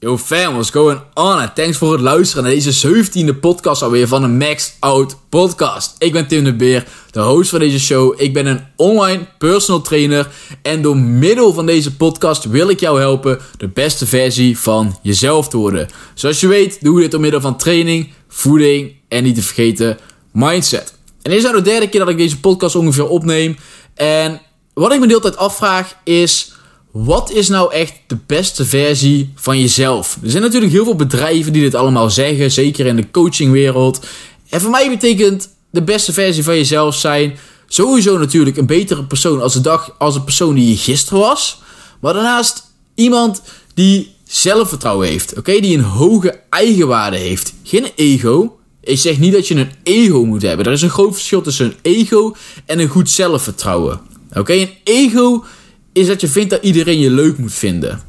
Yo fam, what's going on? En thanks voor het luisteren naar deze 17e podcast alweer van de Maxed Out Podcast. Ik ben Tim de Beer, de host van deze show. Ik ben een online personal trainer. En door middel van deze podcast wil ik jou helpen de beste versie van jezelf te worden. Zoals je weet, doe ik dit door middel van training, voeding en niet te vergeten, mindset. En dit is nou de derde keer dat ik deze podcast ongeveer opneem. En wat ik me de hele tijd afvraag is wat is nou echt de beste versie van jezelf? Er zijn natuurlijk heel veel bedrijven die dit allemaal zeggen, zeker in de coachingwereld. En voor mij betekent de beste versie van jezelf zijn sowieso natuurlijk een betere persoon als de dag als de persoon die je gisteren was. Maar daarnaast iemand die zelfvertrouwen heeft, oké? Die een hoge eigenwaarde heeft. Geen ego. Ik zeg niet dat je een ego moet hebben. Er is een groot verschil tussen een ego en een goed zelfvertrouwen. Oké, een ego is dat je vindt dat iedereen je leuk moet vinden.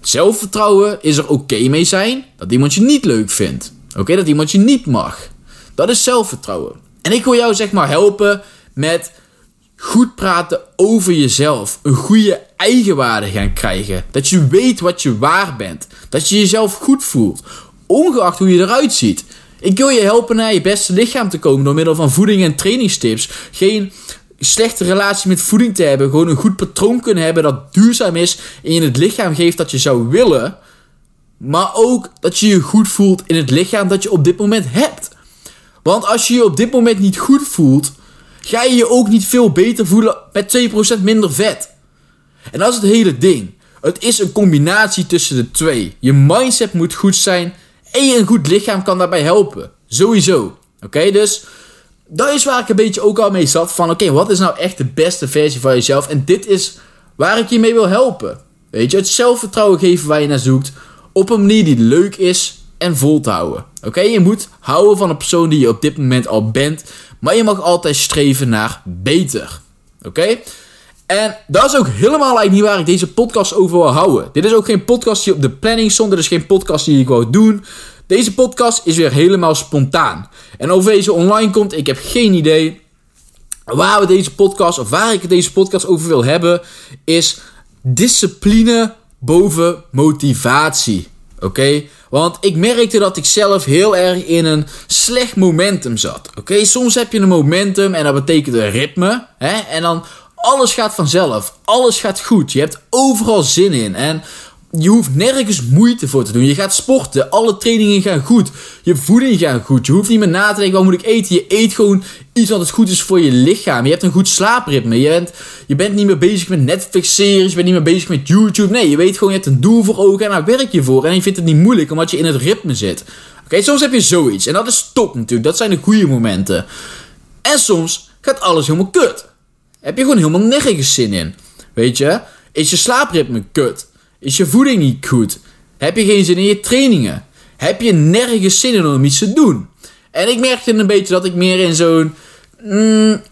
Zelfvertrouwen is er oké mee zijn dat iemand je niet leuk vindt. Oké, dat iemand je niet mag. Dat is zelfvertrouwen. En ik wil jou zeg maar helpen met goed praten over jezelf. Een goede eigenwaarde gaan krijgen. Dat je weet wat je waar bent. Dat je jezelf goed voelt. Ongeacht hoe je eruit ziet. Ik wil je helpen naar je beste lichaam te komen door middel van voeding en trainingstips. Geen slechte relatie met voeding te hebben. Gewoon een goed patroon kunnen hebben dat duurzaam is. En je het lichaam geeft dat je zou willen. Maar ook dat je je goed voelt in het lichaam dat je op dit moment hebt. Want als je je op dit moment niet goed voelt, ga je je ook niet veel beter voelen met 2% minder vet. En dat is het hele ding. Het is een combinatie tussen de twee. Je mindset moet goed zijn en je een goed lichaam kan daarbij helpen. Sowieso. Oké, dus dat is waar ik een beetje ook al mee zat. Van oké, wat is nou echt de beste versie van jezelf? En dit is waar ik je mee wil helpen. Weet je, het zelfvertrouwen geven waar je naar zoekt. Op een manier die leuk is en vol te houden. Oké, je moet houden van de persoon die je op dit moment al bent. Maar je mag altijd streven naar beter. Oké? En dat is ook helemaal eigenlijk niet waar ik deze podcast over wil houden. Dit is ook geen podcast die op de planning stond. Dit is geen podcast die ik wou doen. Deze podcast is weer helemaal spontaan. En over deze online komt, ik heb geen idee. Waar we deze podcast, of waar ik deze podcast over wil hebben, is discipline boven motivatie. Oké? Want ik merkte dat ik zelf heel erg in een slecht momentum zat. Oké, soms heb je een momentum en dat betekent een ritme. Hè? En dan alles gaat vanzelf. Alles gaat goed. Je hebt overal zin in. En je hoeft nergens moeite voor te doen. Je gaat sporten, alle trainingen gaan goed. Je voeding gaat goed. Je hoeft niet meer na te denken, wat moet ik eten? Je eet gewoon iets wat het goed is voor je lichaam. Je hebt een goed slaapritme. Je bent, je bent niet meer bezig met Netflix-series. Je bent niet meer bezig met YouTube. Nee, je weet gewoon, je hebt een doel voor ogen en daar werk je voor. En je vindt het niet moeilijk, omdat je in het ritme zit. Oké, soms heb je zoiets. En dat is top natuurlijk. Dat zijn de goede momenten. En soms gaat alles helemaal kut. Heb je gewoon helemaal nergens zin in. Weet je? Is je slaapritme kut? Is je voeding niet goed? Heb je geen zin in je trainingen? Heb je nergens zin in om iets te doen? En ik merkte een beetje dat ik meer in zo'n mm,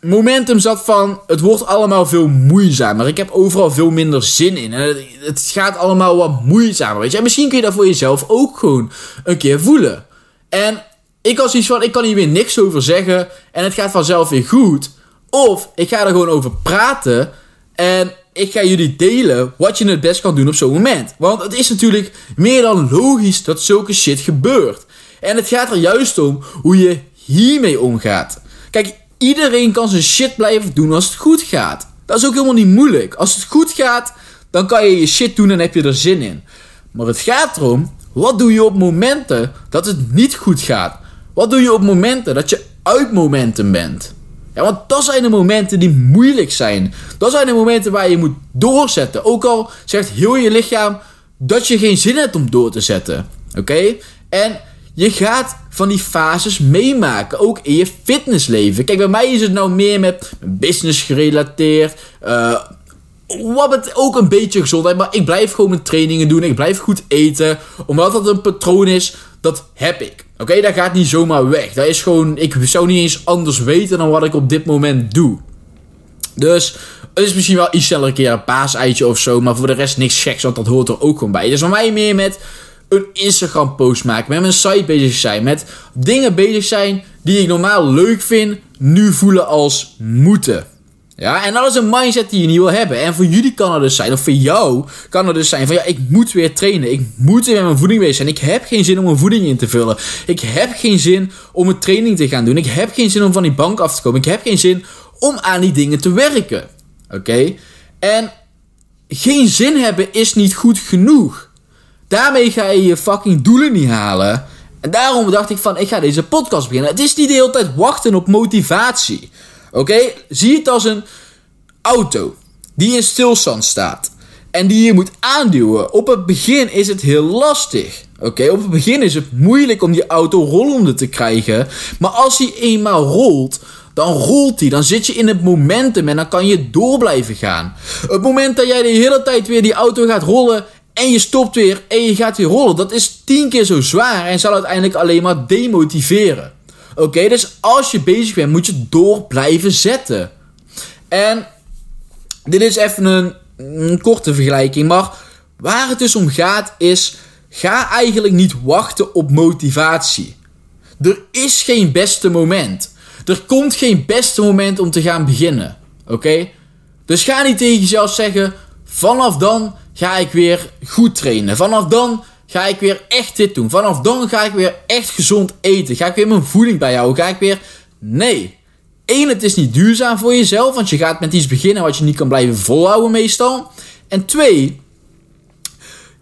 momentum zat van... Het wordt allemaal veel moeizamer. Ik heb overal veel minder zin in. Het, gaat allemaal wat moeizamer, weet je. En misschien kun je dat voor jezelf ook gewoon een keer voelen. En ik was iets van, ik kan hier weer niks over zeggen. En het gaat vanzelf weer goed. Of ik ga er gewoon over praten. En ik ga jullie delen wat je het best kan doen op zo'n moment. Want het is natuurlijk meer dan logisch dat zulke shit gebeurt. En het gaat er juist om hoe je hiermee omgaat. Kijk, iedereen kan zijn shit blijven doen als het goed gaat. Dat is ook helemaal niet moeilijk. Als het goed gaat, dan kan je je shit doen en heb je er zin in. Maar het gaat erom, wat doe je op momenten dat het niet goed gaat? Wat doe je op momenten dat je uit momentum bent? Ja, want dat zijn de momenten die moeilijk zijn. Dat zijn de momenten waar je moet doorzetten. Ook al zegt heel je lichaam dat je geen zin hebt om door te zetten. Oké? En je gaat van die fases meemaken, ook in je fitnessleven. Kijk, bij mij is het nou meer met business gerelateerd. Uh, wat het ook een beetje gezondheid. Maar ik blijf gewoon mijn trainingen doen. Ik blijf goed eten. Omdat dat een patroon is, dat heb ik. Oké, dat gaat niet zomaar weg. Dat is gewoon, ik zou niet eens anders weten dan wat ik op dit moment doe. Dus het is misschien wel iets sneller een keer een paaseitje of zo. Maar voor de rest niks geks, want dat hoort er ook gewoon bij. Dus voor mij meer met een Instagram post maken, met mijn site bezig zijn, met dingen bezig zijn die ik normaal leuk vind, nu voelen als moeten. Ja, en dat is een mindset die je niet wil hebben. En voor jullie kan het dus zijn, of voor jou kan het dus zijn van ja, ik moet weer trainen. Ik moet weer mijn voeding bezig zijn. Ik heb geen zin om mijn voeding in te vullen. Ik heb geen zin om een training te gaan doen. Ik heb geen zin om van die bank af te komen. Ik heb geen zin om aan die dingen te werken. Oké? En geen zin hebben is niet goed genoeg. Daarmee ga je je fucking doelen niet halen. En daarom dacht ik van, ik ga deze podcast beginnen. Het is niet de hele tijd wachten op motivatie. Oké? Zie het als een auto die in stilstand staat. En die je moet aanduwen. Op het begin is het heel lastig. Oké, op het begin is het moeilijk om die auto rollende te krijgen. Maar als hij eenmaal rolt, dan rolt hij. Dan zit je in het momentum en dan kan je door blijven gaan. Het moment dat jij de hele tijd weer die auto gaat rollen en je stopt weer en je gaat weer rollen, dat is tien keer zo zwaar en zal uiteindelijk alleen maar demotiveren. Oké, dus als je bezig bent, moet je door blijven zetten. En dit is even een, korte vergelijking, maar waar het dus om gaat is, ga eigenlijk niet wachten op motivatie. Er is geen beste moment. Er komt geen beste moment om te gaan beginnen. Oké? Dus ga niet tegen jezelf zeggen: vanaf dan ga ik weer goed trainen. Vanaf dan ga ik weer echt dit doen. Vanaf dan ga ik weer echt gezond eten. Ga ik weer mijn voeding bijhouden. Ga ik weer. Nee. Eén, het is niet duurzaam voor jezelf, want je gaat met iets beginnen wat je niet kan blijven volhouden meestal. En twee,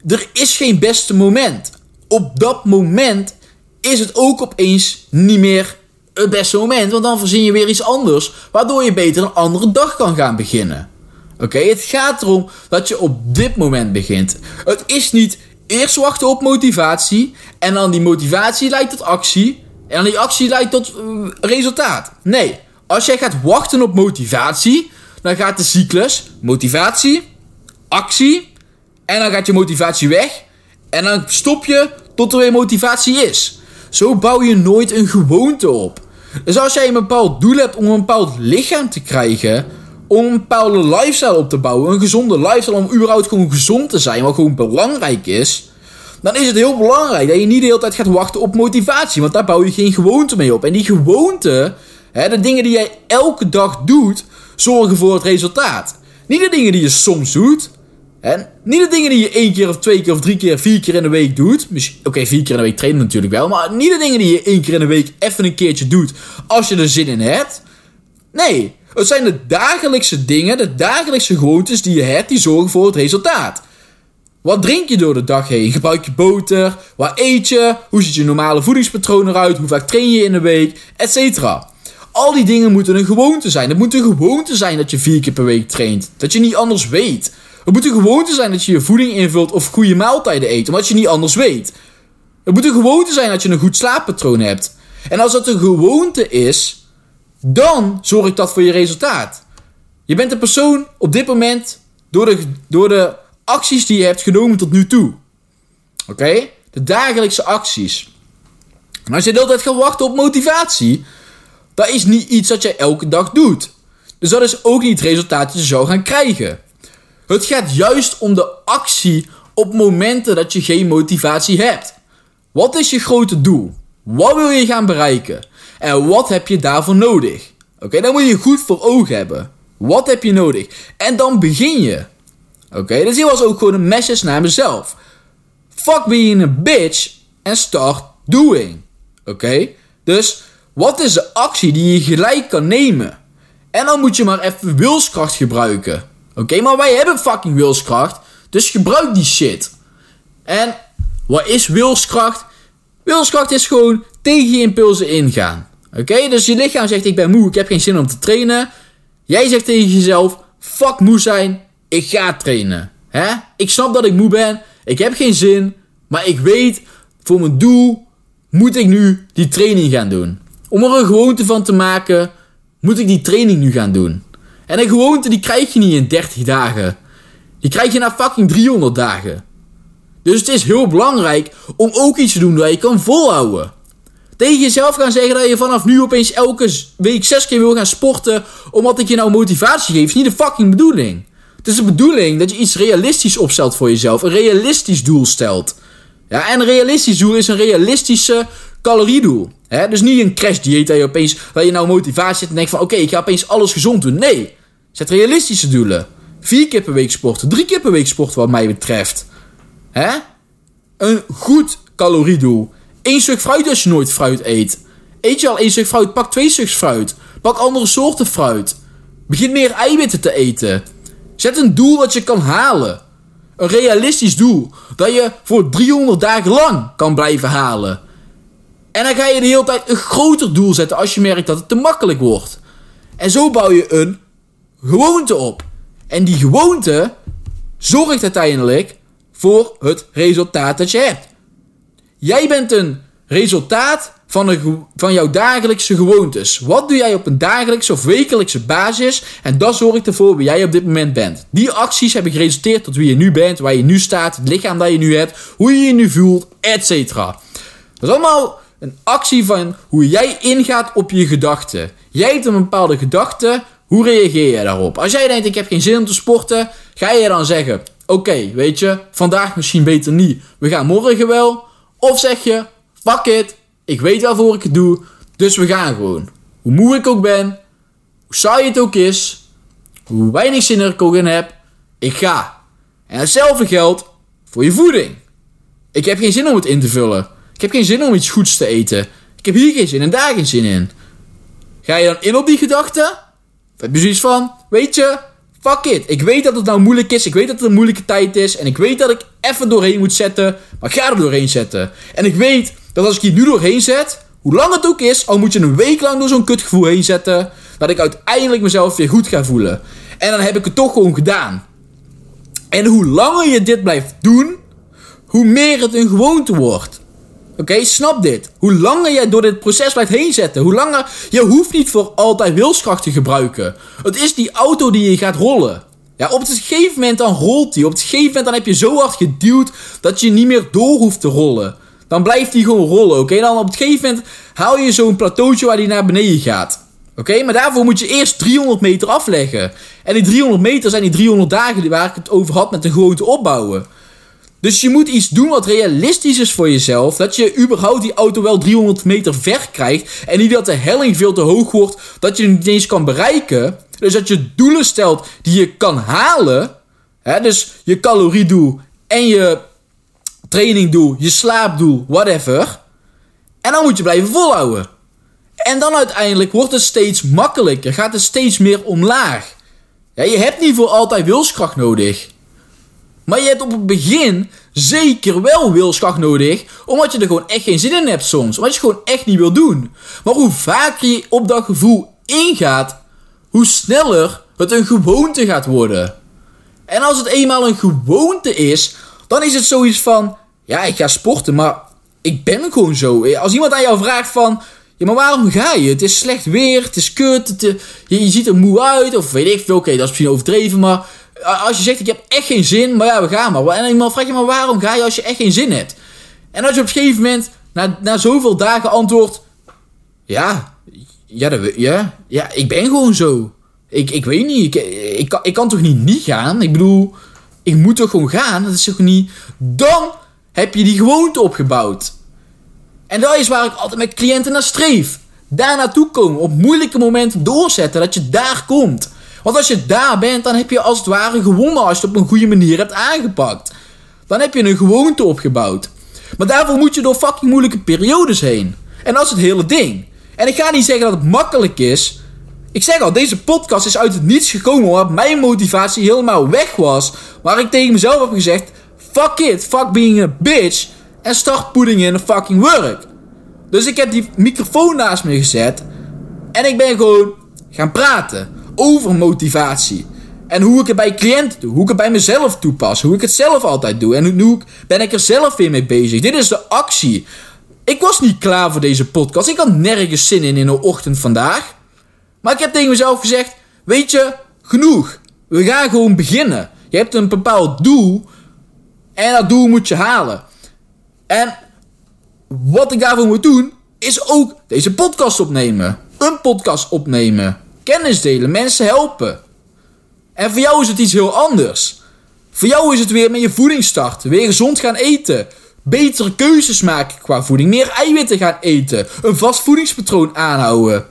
er is geen beste moment. Op dat moment is het ook opeens niet meer het beste moment, want dan verzin je weer iets anders, waardoor je beter een andere dag kan gaan beginnen. Oké, het gaat erom dat je op dit moment begint. Het is niet eerst wachten op motivatie en dan die motivatie leidt tot actie en dan die actie leidt tot uh, resultaat. Nee, als jij gaat wachten op motivatie, dan gaat de cyclus motivatie, actie en dan gaat je motivatie weg en dan stop je tot er weer motivatie is. Zo bouw je nooit een gewoonte op. Dus als jij een bepaald doel hebt om een bepaald lichaam te krijgen, om een bepaalde lifestyle op te bouwen, een gezonde lifestyle om überhaupt gewoon gezond te zijn, wat gewoon belangrijk is, dan is het heel belangrijk dat je niet de hele tijd gaat wachten op motivatie, want daar bouw je geen gewoonte mee op. En die gewoonte, hè, de dingen die jij elke dag doet, zorgen voor het resultaat. Niet de dingen die je soms doet, en niet de dingen die je één keer of twee keer of drie keer, vier keer in de week doet. Oké, vier keer in de week trainen natuurlijk wel. Maar niet de dingen die je één keer in de week even een keertje doet. Als je er zin in hebt. Nee, het zijn de dagelijkse dingen, de dagelijkse gewoontes die je hebt, die zorgen voor het resultaat. Wat drink je door de dag heen? Gebruik je boter? Wat eet je? Hoe ziet je normale voedingspatroon eruit? Hoe vaak train je in de week? Etcetera. Al die dingen moeten een gewoonte zijn. Het moet een gewoonte zijn dat je vier keer per week traint. Dat je niet anders weet. Het moet een gewoonte zijn dat je je voeding invult of goede maaltijden eet, omdat je niet anders weet. Het moet een gewoonte zijn dat je een goed slaappatroon hebt. En als dat een gewoonte is, dan zorgt dat voor je resultaat. Je bent een persoon op dit moment door de, door de acties die je hebt genomen tot nu toe. Oké? De dagelijkse acties. En als je de hele tijd gaat wachten op motivatie, dat is niet iets dat je elke dag doet. Dus dat is ook niet het resultaat dat je zou gaan krijgen. Het gaat juist om de actie op momenten dat je geen motivatie hebt. Wat is je grote doel? Wat wil je gaan bereiken? En wat heb je daarvoor nodig? Oké, dan moet je goed voor ogen hebben. Wat heb je nodig? En dan begin je. Oké, dus hier was ook gewoon een message naar mezelf. Fuck being a bitch and start doing. Oké, dus wat is de actie die je gelijk kan nemen? En dan moet je maar even wilskracht gebruiken. Oké, maar wij hebben fucking wilskracht. Dus gebruik die shit. En wat is wilskracht? Wilskracht is gewoon tegen je impulsen ingaan. Oké, dus je lichaam zegt ik ben moe, ik heb geen zin om te trainen. Jij zegt tegen jezelf, fuck moe zijn, ik ga trainen. Hè? Ik snap dat ik moe ben, ik heb geen zin, maar ik weet, voor mijn doel moet ik nu die training gaan doen. Om er een gewoonte van te maken, moet ik die training nu gaan doen. En een gewoonte die krijg je niet in 30 dagen. Die krijg je na fucking 300 dagen. Dus het is heel belangrijk om ook iets te doen dat je kan volhouden. Tegen jezelf gaan zeggen dat je vanaf nu opeens elke week zes keer wil gaan sporten. Omdat ik je nou motivatie geef. Is niet de fucking bedoeling. Het is de bedoeling dat je iets realistisch opstelt voor jezelf. Een realistisch doel stelt. Ja, en een realistisch doel is een realistische caloriedoel. Hè? Dus niet een crash dieet dat je opeens, waar je nou motivatie hebt en denkt van oké, ik ga opeens alles gezond doen. Nee, zet realistische doelen. Vier keer per week sporten, drie keer per week sporten wat mij betreft. Hè? Een goed caloriedoel. Eén stuk fruit als je nooit fruit eet. Eet je al één stuk fruit, pak twee stuks fruit. Pak andere soorten fruit. Begin meer eiwitten te eten. Zet een doel dat je kan halen. Een realistisch doel. Dat je voor 300 dagen lang kan blijven halen. En dan ga je de hele tijd een groter doel zetten als je merkt dat het te makkelijk wordt. En zo bouw je een gewoonte op. En die gewoonte zorgt uiteindelijk voor het resultaat dat je hebt. Jij bent een resultaat van, een, van jouw dagelijkse gewoontes. Wat doe jij op een dagelijkse of wekelijkse basis? En dat zorgt ervoor wie jij op dit moment bent. Die acties hebben geresulteerd tot wie je nu bent, waar je nu staat, het lichaam dat je nu hebt, hoe je je nu voelt, etc. Dat is allemaal een actie van hoe jij ingaat op je gedachten. Jij hebt een bepaalde gedachte, hoe reageer je daarop? Als jij denkt ik heb geen zin om te sporten, ga je dan zeggen: Oké, weet je, vandaag misschien beter niet, we gaan morgen wel. Of zeg je: Fuck it, ik weet waarvoor ik het doe, dus we gaan gewoon. Hoe moe ik ook ben, hoe saai het ook is, hoe weinig zin er ik ook in heb, ik ga. En hetzelfde geldt voor je voeding. Ik heb geen zin om het in te vullen. Ik heb geen zin om iets goeds te eten. Ik heb hier geen zin en daar geen zin in. Ga je dan in op die gedachte? Heb je zoiets van, weet je, fuck it. Ik weet dat het nou moeilijk is. Ik weet dat het een moeilijke tijd is. En ik weet dat ik even doorheen moet zetten. Maar ik ga er doorheen zetten. En ik weet dat als ik hier nu doorheen zet, hoe lang het ook is, al moet je een week lang door zo'n kutgevoel heen zetten, dat ik uiteindelijk mezelf weer goed ga voelen. En dan heb ik het toch gewoon gedaan. En hoe langer je dit blijft doen, hoe meer het een gewoonte wordt. Oké, snap dit. Hoe langer jij door dit proces blijft heen zetten, hoe langer je hoeft niet voor altijd wilskracht te gebruiken. Het is die auto die je gaat rollen. Ja, op het gegeven moment dan rolt die. Op het gegeven moment dan heb je zo hard geduwd dat je niet meer door hoeft te rollen. Dan blijft hij gewoon rollen, oké? Dan op het gegeven moment haal je zo'n plateautje waar hij naar beneden gaat. Oké, maar daarvoor moet je eerst 300 meter afleggen. En die 300 meter zijn die 300 dagen waar ik het over had met de gewoonte opbouwen. Dus je moet iets doen wat realistisch is voor jezelf. Dat je überhaupt die auto wel 300 meter ver krijgt. En niet dat de helling veel te hoog wordt. Dat je het niet eens kan bereiken. Dus dat je doelen stelt die je kan halen. Hè, dus je caloriedoel en je trainingdoel, je slaapdoel, whatever. En dan moet je blijven volhouden. En dan uiteindelijk wordt het steeds makkelijker, gaat het steeds meer omlaag. Ja, je hebt niet voor altijd wilskracht nodig. Maar je hebt op het begin zeker wel wilskracht nodig, omdat je er gewoon echt geen zin in hebt soms. Omdat je het gewoon echt niet wil doen. Maar hoe vaker je op dat gevoel ingaat, hoe sneller het een gewoonte gaat worden. En als het eenmaal een gewoonte is, dan is het zoiets van: ja, ik ga sporten, maar ik ben gewoon zo. Als iemand aan jou vraagt van, ja, maar waarom ga je? Het is slecht weer, het is kut, je, je, ziet er moe uit, of weet ik veel, oké, dat is misschien overdreven, maar als je zegt, ik heb echt geen zin, maar ja, we gaan maar. En iemand vraagt je, maar waarom ga je als je echt geen zin hebt? En als je op een gegeven moment, na, na zoveel dagen antwoordt, ja, ja, ja, ja, ik ben gewoon zo. Ik, ik weet niet, ik, ik, kan, ik kan toch niet niet gaan? Ik bedoel, ik moet toch gewoon gaan? Dat is toch niet... Dan heb je die gewoonte opgebouwd. En dat is waar ik altijd met cliënten naar streef. Daar naartoe komen, op moeilijke momenten doorzetten, dat je daar komt. Want als je daar bent, dan heb je als het ware gewonnen als je het op een goede manier hebt aangepakt. Dan heb je een gewoonte opgebouwd. Maar daarvoor moet je door fucking moeilijke periodes heen. En dat is het hele ding. En ik ga niet zeggen dat het makkelijk is. Ik zeg al, deze podcast is uit het niets gekomen omdat mijn motivatie helemaal weg was. Waar ik tegen mezelf heb gezegd: Fuck it, fuck being a bitch. En start putting in fucking work. Dus ik heb die microfoon naast me gezet. En ik ben gewoon gaan praten over motivatie. En hoe ik het bij cliënten doe. Hoe ik het bij mezelf toepas. Hoe ik het zelf altijd doe. En nu ben ik er zelf weer mee bezig. Dit is de actie. Ik was niet klaar voor deze podcast. Ik had nergens zin in in de ochtend vandaag. Maar ik heb tegen mezelf gezegd: Weet je, genoeg. We gaan gewoon beginnen. Je hebt een bepaald doel. En dat doel moet je halen. En wat ik daarvoor moet doen, is ook deze podcast opnemen. Een podcast opnemen. Kennis delen, mensen helpen. En voor jou is het iets heel anders. Voor jou is het weer met je voeding starten. Weer gezond gaan eten. betere keuzes maken qua voeding, meer eiwitten gaan eten, een vast voedingspatroon aanhouden.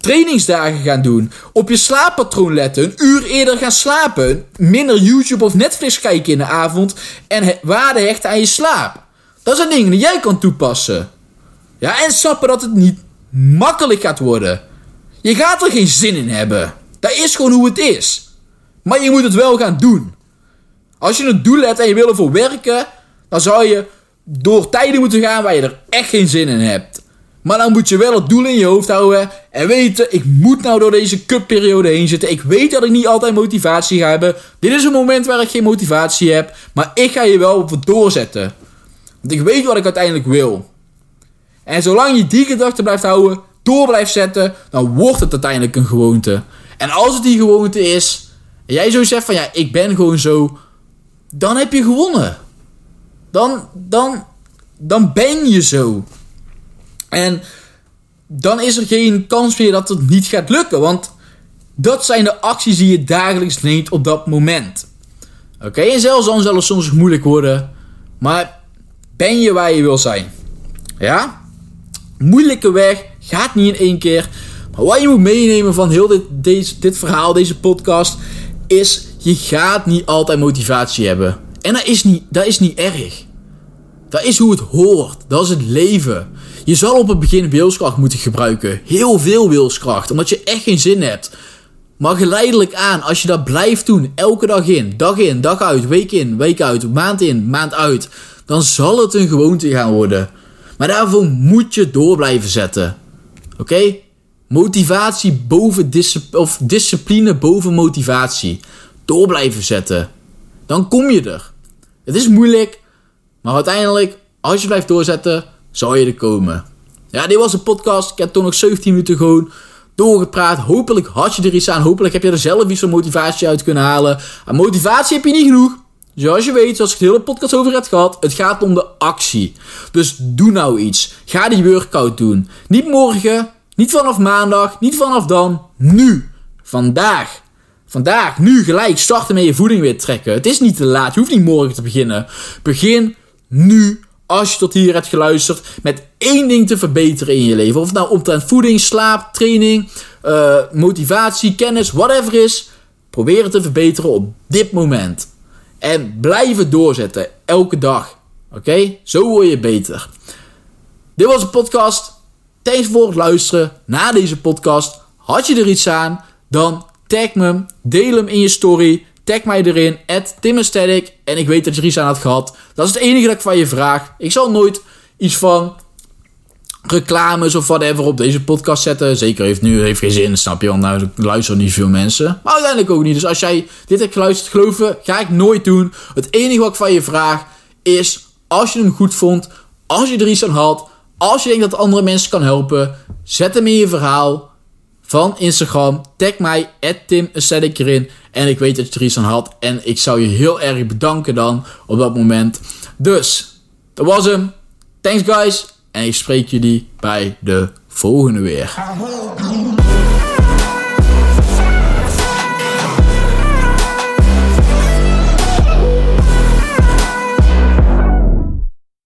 Trainingsdagen gaan doen, op je slaappatroon letten, een uur eerder gaan slapen, minder YouTube of Netflix kijken in de avond en waarde hechten aan je slaap. Dat zijn dingen die jij kan toepassen. Ja, en snappen dat het niet makkelijk gaat worden. Je gaat er geen zin in hebben. Dat is gewoon hoe het is. Maar je moet het wel gaan doen. Als je een doel hebt en je wil ervoor werken, dan zou je door tijden moeten gaan waar je er echt geen zin in hebt. Maar dan moet je wel het doel in je hoofd houden en weten, ik moet nou door deze cupperiode heen zitten. Ik weet dat ik niet altijd motivatie ga hebben. Dit is een moment waar ik geen motivatie heb, maar ik ga je wel doorzetten. Want ik weet wat ik uiteindelijk wil. En zolang je die gedachte blijft houden, door blijft zetten, dan wordt het uiteindelijk een gewoonte. En als het die gewoonte is, en jij zo zegt van ja, ik ben gewoon zo, dan heb je gewonnen. Dan, dan, dan ben je zo. En dan is er geen kans meer dat het niet gaat lukken, want dat zijn de acties die je dagelijks neemt op dat moment. Oké, en zelfs dan zal het soms moeilijk worden, maar ben je waar je wil zijn? Ja? Moeilijke weg gaat niet in één keer. Maar wat je moet meenemen van heel dit, deze, dit verhaal, deze podcast, is je gaat niet altijd motivatie hebben. En dat is niet, dat is niet erg. Dat is hoe het hoort. Dat is het leven. Je zal op het begin wilskracht moeten gebruiken. Heel veel wilskracht. Omdat je echt geen zin hebt. Maar geleidelijk aan, als je dat blijft doen, elke dag in, dag in, dag uit, week in, week uit, maand in, maand uit, dan zal het een gewoonte gaan worden. Maar daarvoor moet je door blijven zetten. Oké? Motivatie boven discipline, of discipline boven motivatie. Door blijven zetten. Dan kom je er. Het is moeilijk, maar uiteindelijk, als je blijft doorzetten, zal je er komen. Ja, dit was een podcast. Ik heb toch nog 17 minuten gewoon doorgepraat. Hopelijk had je er iets aan. Hopelijk heb je er zelf iets van motivatie uit kunnen halen. Aan motivatie heb je niet genoeg. Zoals je weet, zoals ik de hele podcast over heb gehad, het gaat om de actie. Dus doe nou iets. Ga die workout doen. Niet morgen, niet vanaf maandag, niet vanaf dan. Nu. Vandaag. Vandaag, nu gelijk starten met je voeding weer trekken. Het is niet te laat. Je hoeft niet morgen te beginnen. Begin nu als je tot hier hebt geluisterd, met één ding te verbeteren in je leven. Of het nou omtrent voeding, slaap, training, uh, motivatie, kennis, whatever is. Probeer het te verbeteren op dit moment. En blijven doorzetten, elke dag. Oké? Zo word je beter. Dit was een podcast. Thanks voor het luisteren naar deze podcast. Had je er iets aan? Dan tag me, deel hem in je story. Tag mij erin, at En ik weet dat je er iets aan had gehad. Dat is het enige dat ik van je vraag. Ik zal nooit iets van reclames of whatever op deze podcast zetten. Zeker heeft nu heeft geen zin, snap je? Want nou luisteren niet veel mensen. Maar uiteindelijk ook niet. Dus als jij dit hebt geluisterd, geloven, ga ik nooit doen. Het enige wat ik van je vraag is, als je hem goed vond, als je er iets aan had, als je denkt dat andere mensen kan helpen, zet hem in je verhaal van Instagram. Tag mij, Tim erin. En ik weet dat je er iets aan had. En ik zou je heel erg bedanken dan op dat moment. Dus, dat was hem. Thanks guys. En ik spreek jullie bij de volgende weer.